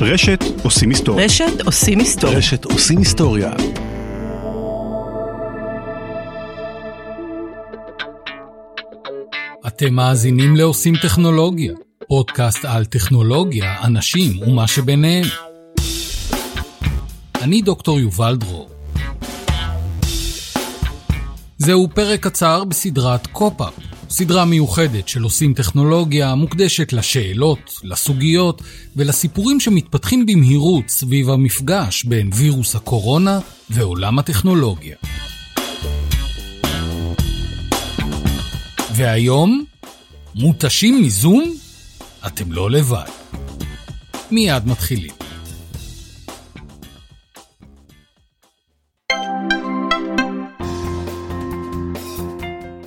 רשת עושים היסטוריה. רשת עושים היסטוריה. רשת עושים היסטוריה. אתם מאזינים לעושים טכנולוגיה, פודקאסט על טכנולוגיה, אנשים ומה שביניהם. אני דוקטור יובל דרור. זהו פרק קצר בסדרת קופאפ, סדרה מיוחדת של עושים טכנולוגיה מוקדשת לשאלות, לסוגיות ולסיפורים שמתפתחים במהירות סביב המפגש בין וירוס הקורונה ועולם הטכנולוגיה. והיום, מותשים מזום? אתם לא לבד. מיד מתחילים.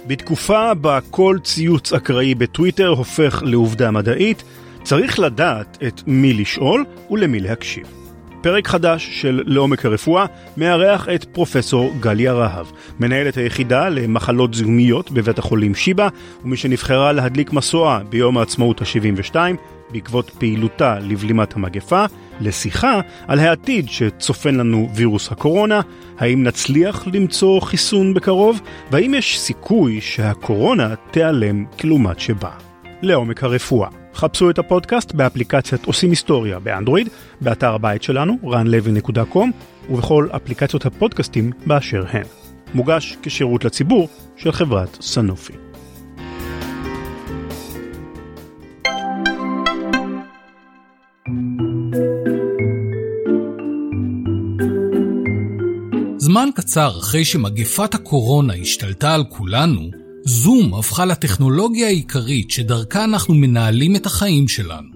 בתקופה בה כל ציוץ אקראי בטוויטר הופך לעובדה מדעית, צריך לדעת את מי לשאול ולמי להקשיב. פרק חדש של לעומק הרפואה מארח את פרופסור גליה רהב, מנהלת היחידה למחלות זיהומיות בבית החולים שיבא, ומי שנבחרה להדליק מסועה ביום העצמאות ה-72 בעקבות פעילותה לבלימת המגפה, לשיחה על העתיד שצופן לנו וירוס הקורונה, האם נצליח למצוא חיסון בקרוב, והאם יש סיכוי שהקורונה תיעלם כלעומת שבא. לעומק הרפואה. חפשו את הפודקאסט באפליקציית עושים היסטוריה באנדרואיד, באתר הבית שלנו, ranlevy.com, ובכל אפליקציות הפודקאסטים באשר הן. מוגש כשירות לציבור של חברת סנופי. זמן קצר אחרי שמגפת הקורונה השתלטה על כולנו, זום הפכה לטכנולוגיה העיקרית שדרכה אנחנו מנהלים את החיים שלנו.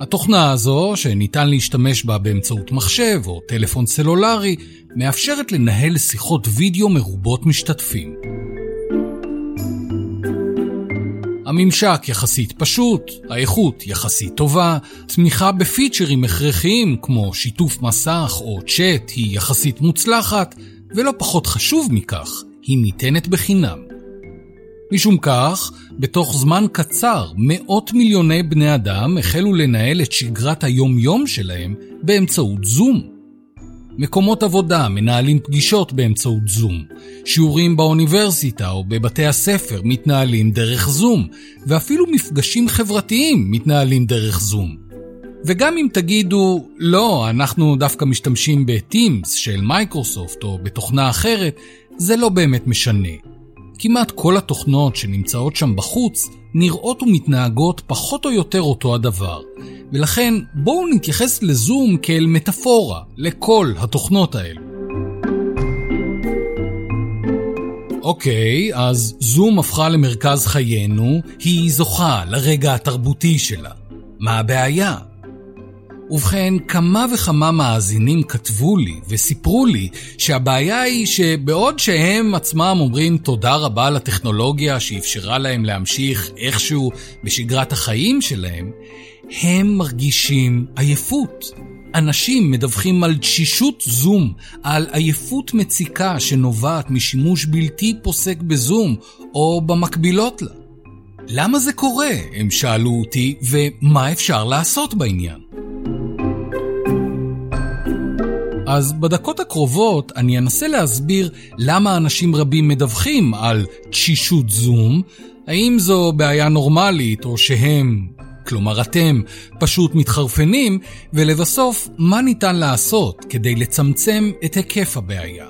התוכנה הזו, שניתן להשתמש בה באמצעות מחשב או טלפון סלולרי, מאפשרת לנהל שיחות וידאו מרובות משתתפים. הממשק יחסית פשוט, האיכות יחסית טובה, תמיכה בפיצ'רים הכרחיים כמו שיתוף מסך או צ'אט היא יחסית מוצלחת, ולא פחות חשוב מכך, היא ניתנת בחינם. משום כך, בתוך זמן קצר, מאות מיליוני בני אדם החלו לנהל את שגרת היום-יום שלהם באמצעות זום. מקומות עבודה מנהלים פגישות באמצעות זום, שיעורים באוניברסיטה או בבתי הספר מתנהלים דרך זום, ואפילו מפגשים חברתיים מתנהלים דרך זום. וגם אם תגידו, לא, אנחנו דווקא משתמשים בטימס של מייקרוסופט או בתוכנה אחרת, זה לא באמת משנה. כמעט כל התוכנות שנמצאות שם בחוץ נראות ומתנהגות פחות או יותר אותו הדבר, ולכן בואו נתייחס לזום כאל מטאפורה לכל התוכנות האלו. אוקיי, אז זום הפכה למרכז חיינו, היא זוכה לרגע התרבותי שלה. מה הבעיה? ובכן, כמה וכמה מאזינים כתבו לי וסיפרו לי שהבעיה היא שבעוד שהם עצמם אומרים תודה רבה לטכנולוגיה שאפשרה להם להמשיך איכשהו בשגרת החיים שלהם, הם מרגישים עייפות. אנשים מדווחים על תשישות זום, על עייפות מציקה שנובעת משימוש בלתי פוסק בזום או במקבילות לה. למה זה קורה? הם שאלו אותי, ומה אפשר לעשות בעניין? אז בדקות הקרובות אני אנסה להסביר למה אנשים רבים מדווחים על תשישות זום, האם זו בעיה נורמלית או שהם, כלומר אתם, פשוט מתחרפנים, ולבסוף, מה ניתן לעשות כדי לצמצם את היקף הבעיה.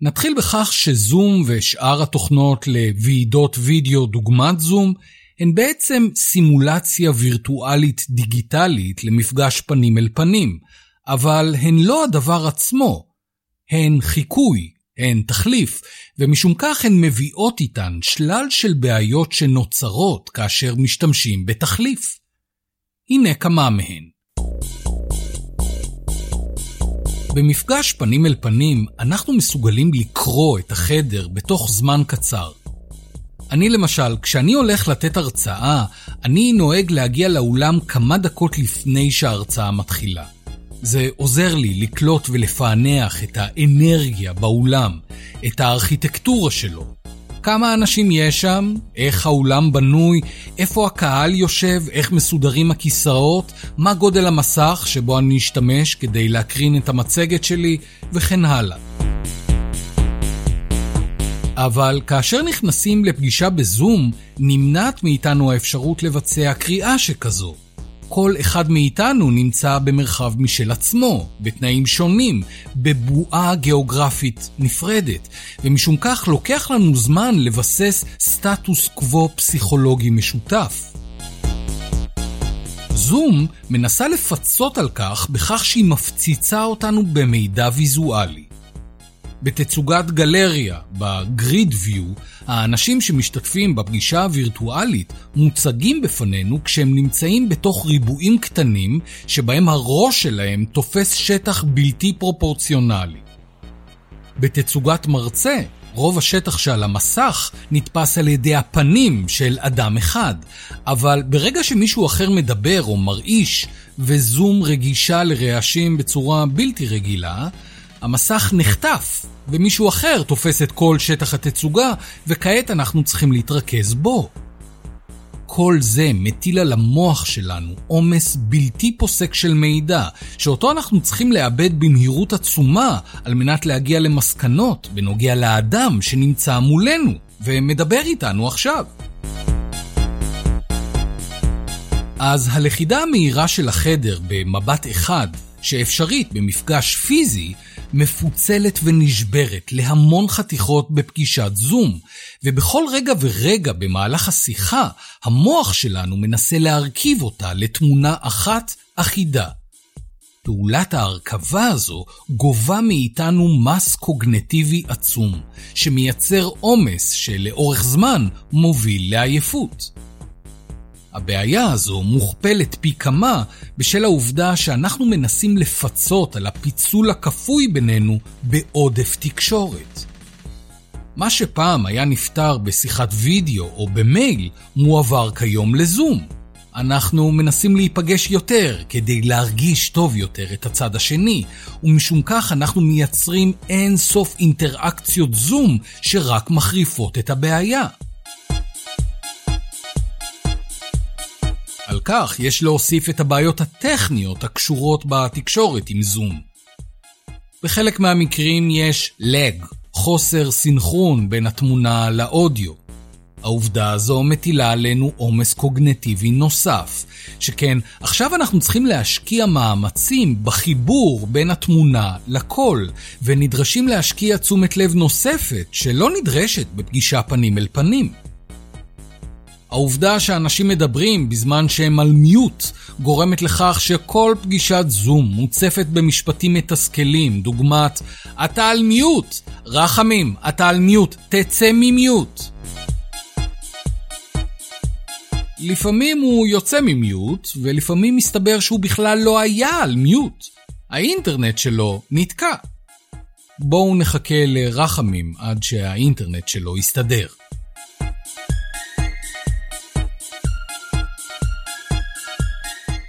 נתחיל בכך שזום ושאר התוכנות לוועידות וידאו דוגמת זום הן בעצם סימולציה וירטואלית דיגיטלית למפגש פנים אל פנים, אבל הן לא הדבר עצמו. הן חיקוי, הן תחליף, ומשום כך הן מביאות איתן שלל של בעיות שנוצרות כאשר משתמשים בתחליף. הנה כמה מהן. במפגש פנים אל פנים, אנחנו מסוגלים לקרוא את החדר בתוך זמן קצר. אני למשל, כשאני הולך לתת הרצאה, אני נוהג להגיע לאולם כמה דקות לפני שההרצאה מתחילה. זה עוזר לי לקלוט ולפענח את האנרגיה באולם, את הארכיטקטורה שלו. כמה אנשים יש שם, איך האולם בנוי, איפה הקהל יושב, איך מסודרים הכיסאות, מה גודל המסך שבו אני אשתמש כדי להקרין את המצגת שלי, וכן הלאה. אבל כאשר נכנסים לפגישה בזום, נמנעת מאיתנו האפשרות לבצע קריאה שכזו. כל אחד מאיתנו נמצא במרחב משל עצמו, בתנאים שונים, בבועה גיאוגרפית נפרדת, ומשום כך לוקח לנו זמן לבסס סטטוס קוו פסיכולוגי משותף. זום מנסה לפצות על כך בכך שהיא מפציצה אותנו במידע ויזואלי. בתצוגת גלריה, ב-Grid View, האנשים שמשתתפים בפגישה הווירטואלית מוצגים בפנינו כשהם נמצאים בתוך ריבועים קטנים שבהם הראש שלהם תופס שטח בלתי פרופורציונלי. בתצוגת מרצה, רוב השטח שעל המסך נתפס על ידי הפנים של אדם אחד, אבל ברגע שמישהו אחר מדבר או מרעיש, וזום רגישה לרעשים בצורה בלתי רגילה, המסך נחטף, ומישהו אחר תופס את כל שטח התצוגה, וכעת אנחנו צריכים להתרכז בו. כל זה מטיל על המוח שלנו עומס בלתי פוסק של מידע, שאותו אנחנו צריכים לאבד במהירות עצומה על מנת להגיע למסקנות בנוגע לאדם שנמצא מולנו ומדבר איתנו עכשיו. אז הלכידה המהירה של החדר במבט אחד, שאפשרית במפגש פיזי, מפוצלת ונשברת להמון חתיכות בפגישת זום, ובכל רגע ורגע במהלך השיחה, המוח שלנו מנסה להרכיב אותה לתמונה אחת אחידה. פעולת ההרכבה הזו גובה מאיתנו מס קוגנטיבי עצום, שמייצר עומס שלאורך זמן מוביל לעייפות. הבעיה הזו מוכפלת פי כמה בשל העובדה שאנחנו מנסים לפצות על הפיצול הכפוי בינינו בעודף תקשורת. מה שפעם היה נפתר בשיחת וידאו או במייל, מועבר כיום לזום. אנחנו מנסים להיפגש יותר כדי להרגיש טוב יותר את הצד השני, ומשום כך אנחנו מייצרים אין סוף אינטראקציות זום שרק מחריפות את הבעיה. על כך יש להוסיף את הבעיות הטכניות הקשורות בתקשורת עם זום. בחלק מהמקרים יש לג, חוסר סינכרון בין התמונה לאודיו. העובדה הזו מטילה עלינו עומס קוגנטיבי נוסף, שכן עכשיו אנחנו צריכים להשקיע מאמצים בחיבור בין התמונה לקול, ונדרשים להשקיע תשומת לב נוספת שלא נדרשת בפגישה פנים אל פנים. העובדה שאנשים מדברים בזמן שהם על מיוט גורמת לכך שכל פגישת זום מוצפת במשפטים מתסכלים, דוגמת אתה על מיוט, רחמים, אתה על מיוט, תצא ממיוט. לפעמים הוא יוצא ממיוט, ולפעמים מסתבר שהוא בכלל לא היה על מיוט. האינטרנט שלו נתקע. בואו נחכה לרחמים עד שהאינטרנט שלו יסתדר.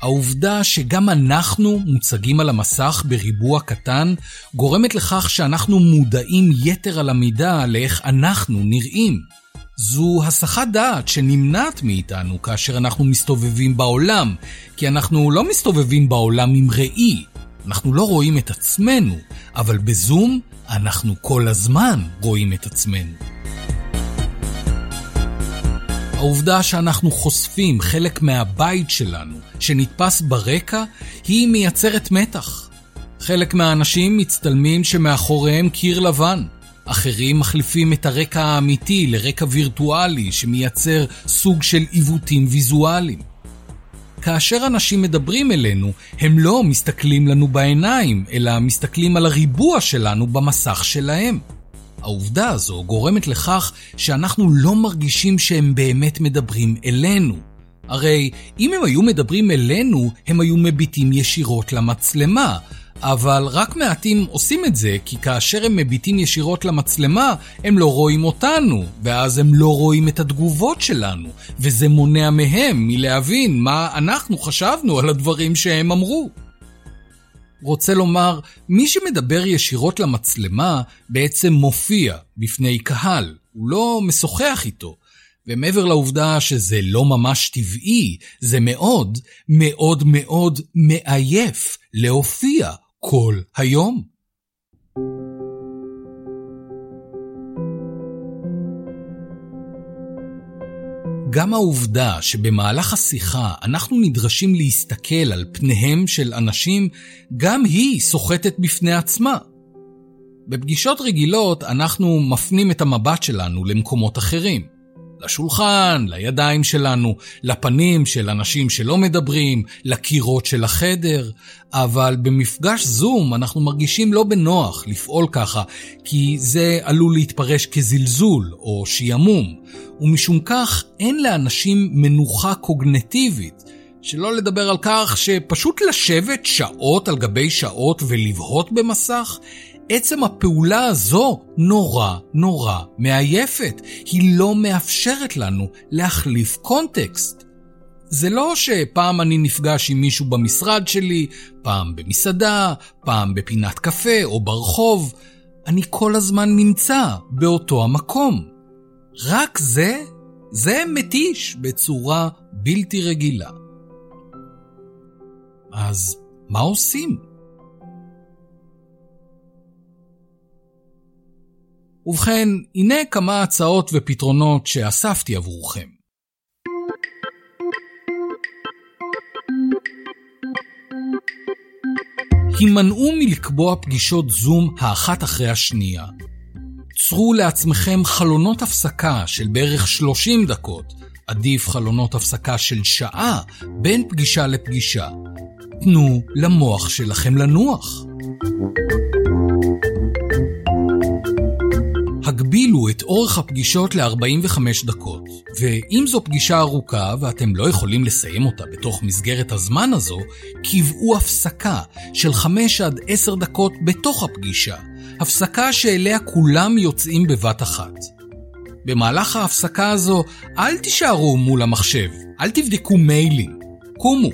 העובדה שגם אנחנו מוצגים על המסך בריבוע קטן, גורמת לכך שאנחנו מודעים יתר על המידה לאיך אנחנו נראים. זו הסחת דעת שנמנעת מאיתנו כאשר אנחנו מסתובבים בעולם, כי אנחנו לא מסתובבים בעולם עם ראי. אנחנו לא רואים את עצמנו, אבל בזום אנחנו כל הזמן רואים את עצמנו. העובדה שאנחנו חושפים חלק מהבית שלנו שנתפס ברקע, היא מייצרת מתח. חלק מהאנשים מצטלמים שמאחוריהם קיר לבן. אחרים מחליפים את הרקע האמיתי לרקע וירטואלי שמייצר סוג של עיוותים ויזואליים. כאשר אנשים מדברים אלינו, הם לא מסתכלים לנו בעיניים, אלא מסתכלים על הריבוע שלנו במסך שלהם. העובדה הזו גורמת לכך שאנחנו לא מרגישים שהם באמת מדברים אלינו. הרי אם הם היו מדברים אלינו, הם היו מביטים ישירות למצלמה. אבל רק מעטים עושים את זה, כי כאשר הם מביטים ישירות למצלמה, הם לא רואים אותנו, ואז הם לא רואים את התגובות שלנו, וזה מונע מהם מלהבין מה אנחנו חשבנו על הדברים שהם אמרו. רוצה לומר, מי שמדבר ישירות למצלמה בעצם מופיע בפני קהל, הוא לא משוחח איתו. ומעבר לעובדה שזה לא ממש טבעי, זה מאוד, מאוד מאוד מעייף להופיע כל היום. גם העובדה שבמהלך השיחה אנחנו נדרשים להסתכל על פניהם של אנשים, גם היא סוחטת בפני עצמה. בפגישות רגילות אנחנו מפנים את המבט שלנו למקומות אחרים. לשולחן, לידיים שלנו, לפנים של אנשים שלא מדברים, לקירות של החדר, אבל במפגש זום אנחנו מרגישים לא בנוח לפעול ככה, כי זה עלול להתפרש כזלזול או שיעמום, ומשום כך אין לאנשים מנוחה קוגנטיבית. שלא לדבר על כך שפשוט לשבת שעות על גבי שעות ולבהות במסך, עצם הפעולה הזו נורא נורא מעייפת. היא לא מאפשרת לנו להחליף קונטקסט. זה לא שפעם אני נפגש עם מישהו במשרד שלי, פעם במסעדה, פעם בפינת קפה או ברחוב. אני כל הזמן נמצא באותו המקום. רק זה, זה מתיש בצורה בלתי רגילה. אז מה עושים? ובכן, הנה כמה הצעות ופתרונות שאספתי עבורכם. הימנעו מלקבוע פגישות זום האחת אחרי השנייה. צרו לעצמכם חלונות הפסקה של בערך 30 דקות, עדיף חלונות הפסקה של שעה בין פגישה לפגישה. תנו למוח שלכם לנוח. הגבילו את אורך הפגישות ל-45 דקות, ואם זו פגישה ארוכה ואתם לא יכולים לסיים אותה בתוך מסגרת הזמן הזו, קבעו הפסקה של 5 עד 10 דקות בתוך הפגישה, הפסקה שאליה כולם יוצאים בבת אחת. במהלך ההפסקה הזו, אל תישארו מול המחשב, אל תבדקו מיילים, קומו.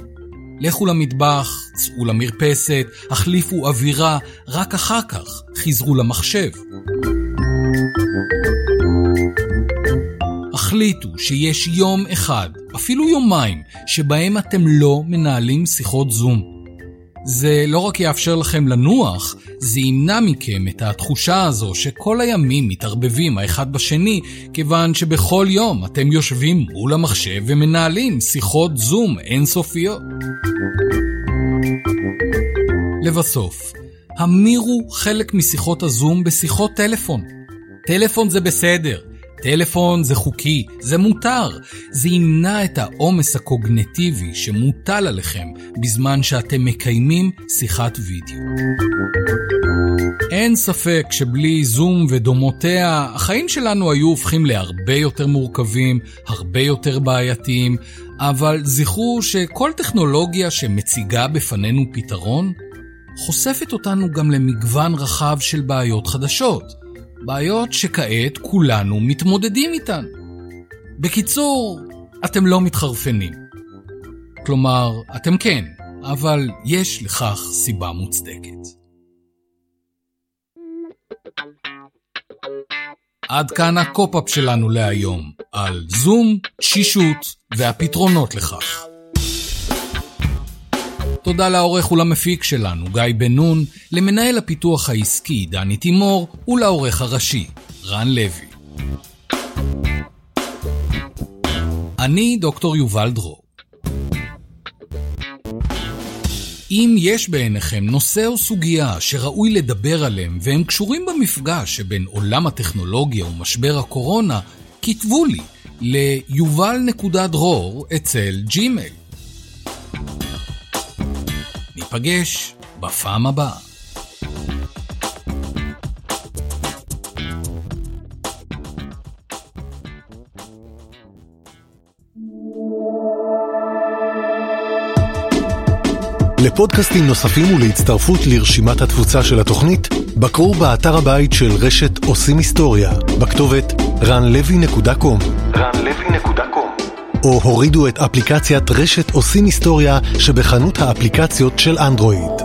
לכו למטבח, צאו למרפסת, החליפו אווירה, רק אחר כך חזרו למחשב. החליטו שיש יום אחד, אפילו יומיים, שבהם אתם לא מנהלים שיחות זום. זה לא רק יאפשר לכם לנוח, זה ימנע מכם את התחושה הזו שכל הימים מתערבבים האחד בשני, כיוון שבכל יום אתם יושבים מול המחשב ומנהלים שיחות זום אינסופיות. לבסוף, המירו חלק משיחות הזום בשיחות טלפון. טלפון זה בסדר, טלפון זה חוקי, זה מותר. זה ימנע את העומס הקוגנטיבי שמוטל עליכם בזמן שאתם מקיימים שיחת וידאו. אין ספק שבלי זום ודומותיה, החיים שלנו היו הופכים להרבה יותר מורכבים, הרבה יותר בעייתיים, אבל זכרו שכל טכנולוגיה שמציגה בפנינו פתרון, חושפת אותנו גם למגוון רחב של בעיות חדשות. בעיות שכעת כולנו מתמודדים איתן. בקיצור, אתם לא מתחרפנים. כלומר, אתם כן, אבל יש לכך סיבה מוצדקת. עד כאן הקופ-אפ שלנו להיום, על זום, תשישות והפתרונות לכך. תודה לעורך ולמפיק שלנו, גיא בן נון, למנהל הפיתוח העסקי, דני תימור, ולעורך הראשי, רן לוי. אני דוקטור יובל דרור. אם יש בעיניכם נושא או סוגיה שראוי לדבר עליהם והם קשורים במפגש שבין עולם הטכנולוגיה ומשבר הקורונה, כתבו לי ליובל.דרור אצל ג'ימייל. ניפגש בפעם הבאה. לפודקאסטים נוספים ולהצטרפות לרשימת התפוצה של התוכנית, בקרו באתר הבית של רשת עושים היסטוריה, בכתובת ranlevy.com. ranlevy.com או הורידו את אפליקציית רשת עושים היסטוריה שבחנות האפליקציות של אנדרואיד.